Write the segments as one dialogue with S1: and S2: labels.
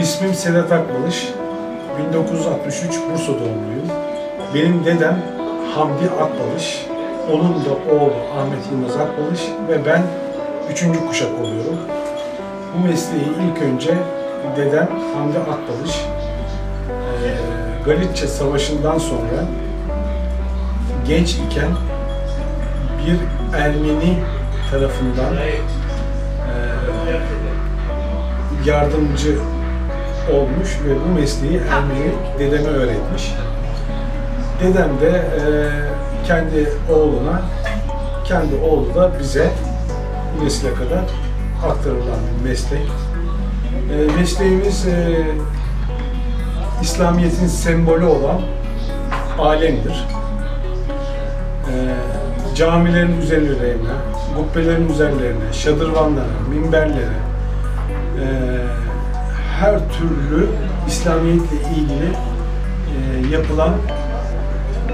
S1: İsmim Sedat Akbalış. 1963 Bursa doğumluyum. Benim dedem Hamdi Akbalış. Onun da oğlu Ahmet Yılmaz Akbalış ve ben üçüncü kuşak oluyorum. Bu mesleği ilk önce dedem Hamdi Akbalış Galicia Savaşı'ndan sonra genç iken bir Ermeni tarafından yardımcı olmuş ve bu mesleği Ermeni dedeme öğretmiş. Dedem de eee, kendi oğluna, kendi oğlu da bize bu nesile kadar aktarılan bir meslek. Eee, mesleğimiz eee, İslamiyet'in sembolü olan alemdir. Eee, camilerin üzerlerine, kubbelerin üzerlerine, şadırvanlara, minberlere, eee, her türlü İslamiyetle ilgili eee, yapılan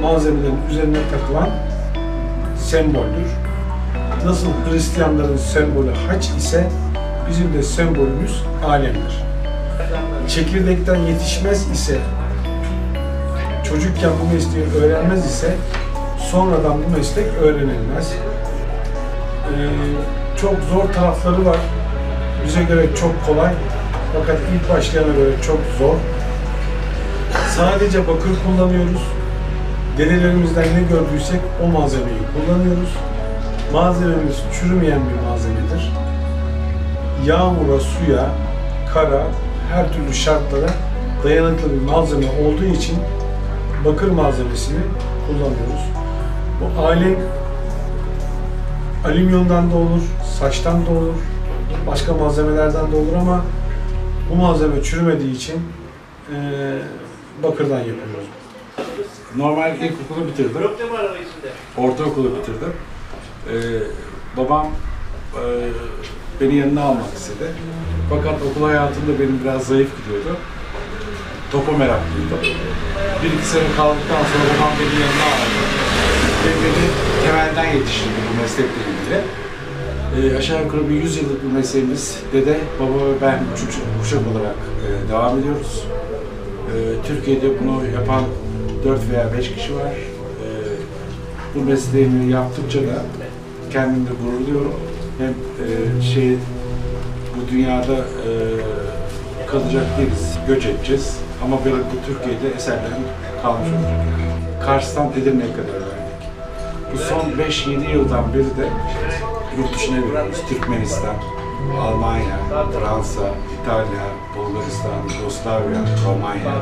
S1: malzemelerin üzerine takılan semboldür. Nasıl Hristiyanların sembolü haç ise bizim de sembolümüz alemdir. Çekirdekten yetişmez ise çocukken bu mesleği öğrenmez ise sonradan bu meslek öğrenilmez. Ee, çok zor tarafları var. Bize göre çok kolay. Fakat ilk başlayana göre çok zor. Sadece bakır kullanıyoruz. Dedelerimizden ne gördüysek o malzemeyi kullanıyoruz. Malzememiz çürümeyen bir malzemedir. Yağmura, suya, kara, her türlü şartlara dayanıklı bir malzeme olduğu için bakır malzemesini kullanıyoruz. Bu alem alüminyumdan da olur, saçtan da olur, başka malzemelerden de olur ama bu malzeme çürümediği için eee, bakırdan yapıyoruz.
S2: Normal ilkokulu bitirdim. Ortaokulu bitirdim. Ee, babam e, beni yanına almak istedi. Fakat okul hayatımda benim biraz zayıf gidiyordu. Topa meraklıydım. Bir iki sene kaldıktan sonra babam beni yanına aldı. Ve beni temelden yetiştirdi bu meslekle ilgili. Ee, aşağı yukarı bir 100 yıllık bir mesleğimiz. Dede, baba ve ben üçüncü kuşak olarak e, devam ediyoruz. Ee, Türkiye'de bunu yapan 4 veya 5 kişi var. Ee, bu mesleğimi yaptıkça da kendimde gurur duyuyorum. Hem e, şey bu dünyada e, kalacak değiliz, göç edeceğiz. Ama benim bu Türkiye'de eserlerim kalmış olacak. Kars'tan Edirne'ye kadar verdik. Bu son 5-7 yıldan beri de yurt dışına veriyoruz. Türkmenistan, Almanya, Fransa, İtalya, Bulgaristan, Yugoslavya, Romanya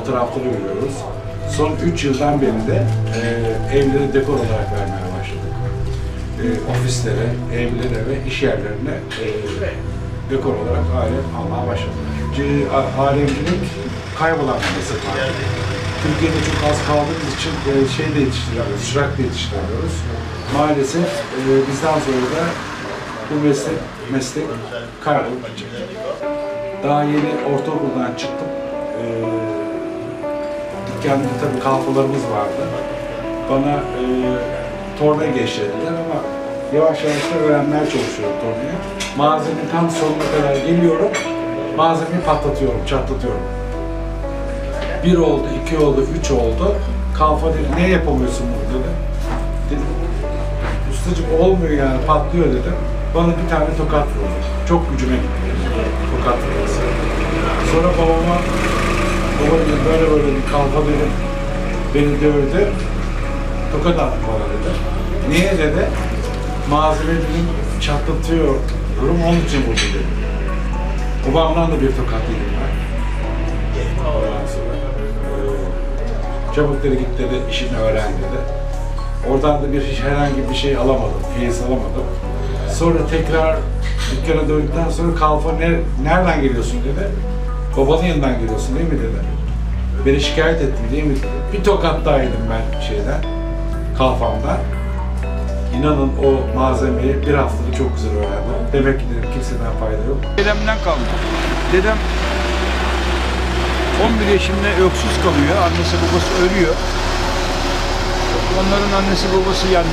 S2: o tarafları veriyoruz. Son 3 yıldan beri de e, evlere dekor olarak vermeye başladık. E, ofislere, evlere ve iş yerlerine e, dekor olarak alem almaya a- Alemcilik kaybolan bir meslek. Türkiye'de çok az kaldığımız için e, şey de yetiştiremiyoruz, çırak da yetiştiremiyoruz. Maalesef e, bizden sonra da bu meslek, meslek kaybolup. Daha yeni ortaokuldan çıktım. E, dükkanda tabii kalfalarımız vardı. Bana e, torna geçirdiler ama yavaş yavaş da öğrenmeye çalışıyorum tornayı. Malzeme tam sonuna kadar geliyorum. Malzemeyi patlatıyorum, çatlatıyorum. Bir oldu, iki oldu, üç oldu. Kalfa dedi, ne yapamıyorsun bunu dedi. Dedim, ustacığım olmuyor yani, patlıyor dedim. Bana bir tane tokat vurdu. Çok gücüme gitti. Tokat vurması. Sonra babama, baba dedi, böyle böyle bir kalfa dedim. Beni dövdü. Tokat attı bana dedi. Niye dedi? Malzeme dedim, çatlatıyorum. Onun için vurdu dedi. Babamdan da bir tokat yedim çabuk dedi git dedi işini öğren dedi. Oradan da bir hiç herhangi bir şey alamadım, feyiz alamadım. Sonra tekrar dükkana döndükten sonra kalfa ne, nereden geliyorsun dedi. Babanın yanından geliyorsun değil mi dedi. Beni şikayet ettin değil mi dedi. Bir tokat daha yedim ben şeyden, kalfamdan. İnanın o malzemeyi bir haftada çok güzel öğrendim. Demek ki dedim kimseden fayda yok.
S3: Dedemden kalma. Dedem 11 yaşında öksüz kalıyor. Annesi babası ölüyor. Onların annesi babası yani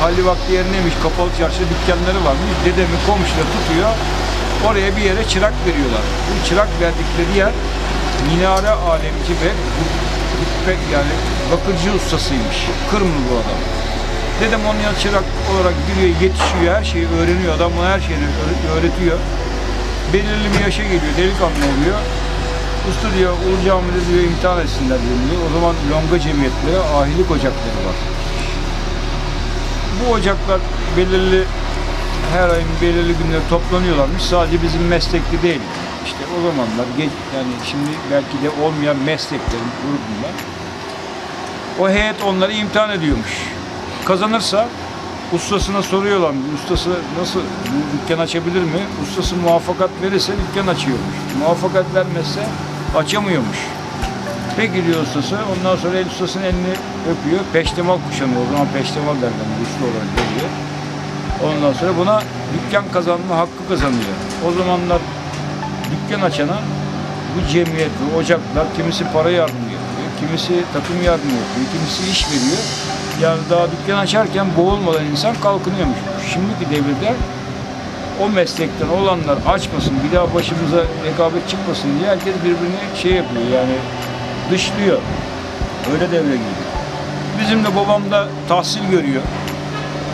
S3: hali vakti yerineymiş. Kapalı çarşı dükkanları varmış. Dedemi komşuda tutuyor. Oraya bir yere çırak veriyorlar. Bu çırak verdikleri yer minare alemci ve hutbe yani bakıcı ustasıymış. Kırmızı bu adam. Dedem onun yanına çırak olarak giriyor, yetişiyor, her şeyi öğreniyor. Adam buna her şeyini öğre- öğretiyor. Belirli bir yaşa geliyor, delikanlı oluyor. Usta diyor, Ulu Cami'de diyor imtihan etsinler diyor. O zaman longa cemiyetleri, ahilik ocakları var. Bu ocaklar belirli her ayın belirli günleri toplanıyorlarmış. Sadece bizim meslekli değil. İşte o zamanlar geç, yani şimdi belki de olmayan mesleklerin grubundan o heyet onları imtihan ediyormuş. Kazanırsa ustasına soruyorlar. Ustası nasıl dükkan açabilir mi? Ustası muvaffakat verirse dükkan açıyormuş. Muvaffakat vermezse açamıyormuş. Peki diyor ustası. Ondan sonra el ustasının elini öpüyor. Peştemal kuşanıyor. O zaman peştemal derler. Usta olarak geliyor. Ondan sonra buna dükkan kazanma hakkı kazanıyor. O zamanlar dükkan açana bu cemiyet, bu ocaklar kimisi para yardımı yapıyor, kimisi takım yardımı yapıyor, kimisi iş veriyor. Yani daha dükkan açarken boğulmadan insan kalkınıyormuş. Şimdiki devirde o meslekten olanlar açmasın, bir daha başımıza rekabet çıkmasın diye herkes birbirini şey yapıyor yani dışlıyor. Öyle devre giriyor. Bizim de babam da tahsil görüyor.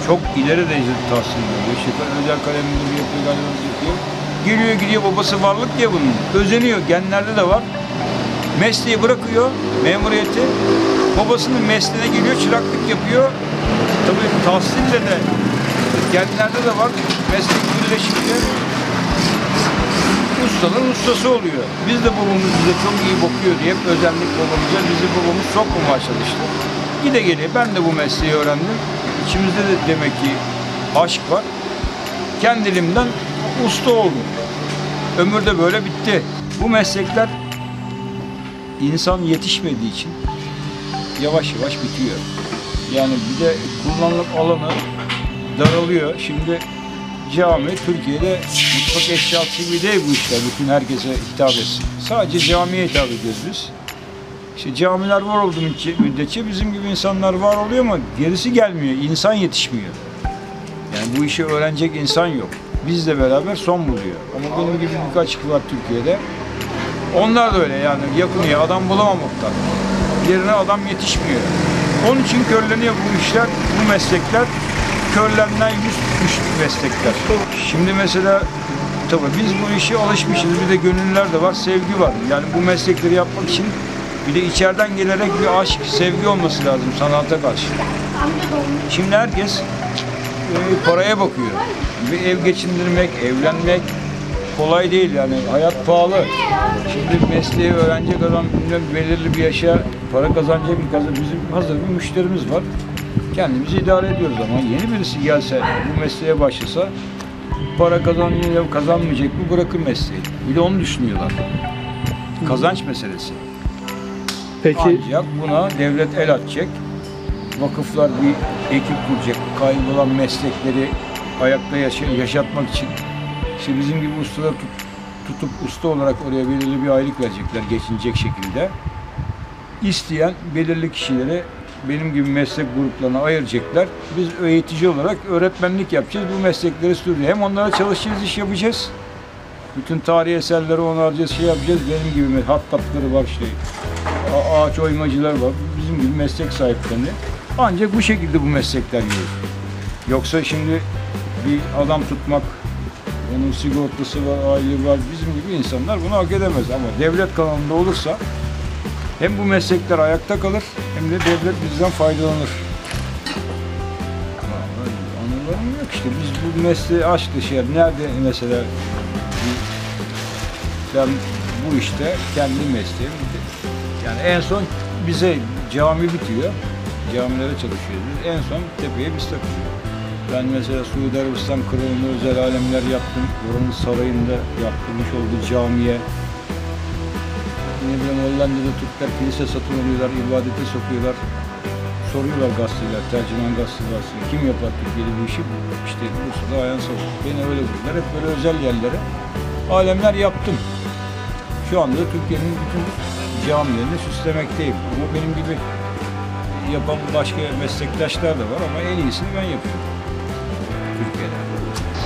S3: Çok ileri derecede tahsil görüyor. İşte özel kalemini yapıyor, galerimizi yapıyor. Geliyor gidiyor babası varlık diye bunun. Özeniyor. Genlerde de var. Mesleği bırakıyor, memuriyeti. Babasının mesleğine geliyor, çıraklık yapıyor. Tabii tahsille de genlerde de var. Meslek birleşince ustanın ustası oluyor. Biz de babamız bize çok iyi bakıyor diye hep özendik babamıza. Bizi babamız sokmamaya çalıştı. Gide geliyor. Ben de bu mesleği öğrendim. İçimizde de demek ki aşk var. Kendiliğimden usta oldum. Ömür de böyle bitti. Bu meslekler insan yetişmediği için yavaş yavaş bitiyor. Yani bir de kullanılıp alanı daralıyor. Şimdi cami Türkiye'de mutfak eşyası gibi değil bu işler. Bütün herkese hitap etsin. Sadece camiye hitap ediyoruz biz. İşte camiler var olduğu müddetçe bizim gibi insanlar var oluyor ama gerisi gelmiyor. İnsan yetişmiyor. Yani bu işi öğrenecek insan yok. Bizle beraber son buluyor. Ama benim gibi birkaç kişi var Türkiye'de. Onlar da öyle yani yakınıyor. Adam bulamamaktan. Yerine adam yetişmiyor. Onun için körleniyor bu işler, bu meslekler. Yüz tutmuş meslekler. Şimdi mesela tabii biz bu işe alışmışız. Bir de gönüllüler de var, sevgi var. Yani bu meslekleri yapmak için bir de içeriden gelerek bir aşk, sevgi olması lazım sanata karşı. Şimdi herkes e, paraya bakıyor. Bir ev geçindirmek, evlenmek kolay değil yani. Hayat pahalı. Şimdi mesleği öğrenecek adam belirli bir yaşa para kazanacak bir kazan. Bizim hazır bir müşterimiz var. Kendimizi idare ediyoruz ama yeni birisi gelse bu mesleğe başlasa para kazanmayacak, kazanmayacak mı bırakır mesleği. Bir de onu düşünüyorlar. Kazanç meselesi.
S4: Peki
S3: Ancak buna devlet el atacak. Vakıflar bir ekip kuracak. Kaybolan meslekleri ayakta yaşa- yaşatmak için. İşte bizim gibi ustalar tut- tutup usta olarak oraya belirli bir aylık verecekler geçinecek şekilde. İsteyen belirli kişileri benim gibi meslek gruplarına ayıracaklar. Biz eğitici olarak öğretmenlik yapacağız. Bu meslekleri sürdürüyor. Hem onlara çalışacağız, iş yapacağız. Bütün tarihi eserleri onaracağız, şey yapacağız. Benim gibi hattapları var. A- ağaç oymacılar var. Bizim gibi meslek sahiplerini. Ancak bu şekilde bu meslekler yürür. Yoksa şimdi bir adam tutmak, onun sigortası var, aile var. Bizim gibi insanlar bunu hak edemez. Ama devlet kanalında olursa hem bu meslekler ayakta kalır hem de devlet bizden faydalanır. Anılarım yok işte. Biz bu mesleği aşk dışı. yani Nerede mesela ben bu işte kendi mesleğim yani en son bize cami bitiyor. Camilere çalışıyoruz. En son tepeye biz takılıyor. Ben mesela Suudi Arabistan kralına özel alemler yaptım. Oranın sarayında yaptırmış olduğu camiye. Ne bileyim Hollanda'da Türkler kilise satın alıyorlar, ibadete sokuyorlar. Soruyorlar gazeteler, tercüman gazeteler, kim yapar Türkiye'de bu işi? İşte Bursa'da Ayhan Savuk. Beni öyle buldular. Hep böyle özel yerlere alemler yaptım. Şu anda da Türkiye'nin bütün camilerini süslemekteyim. Ama benim gibi yapan başka meslektaşlar da var ama en iyisini ben yapıyorum. Türkiye'de.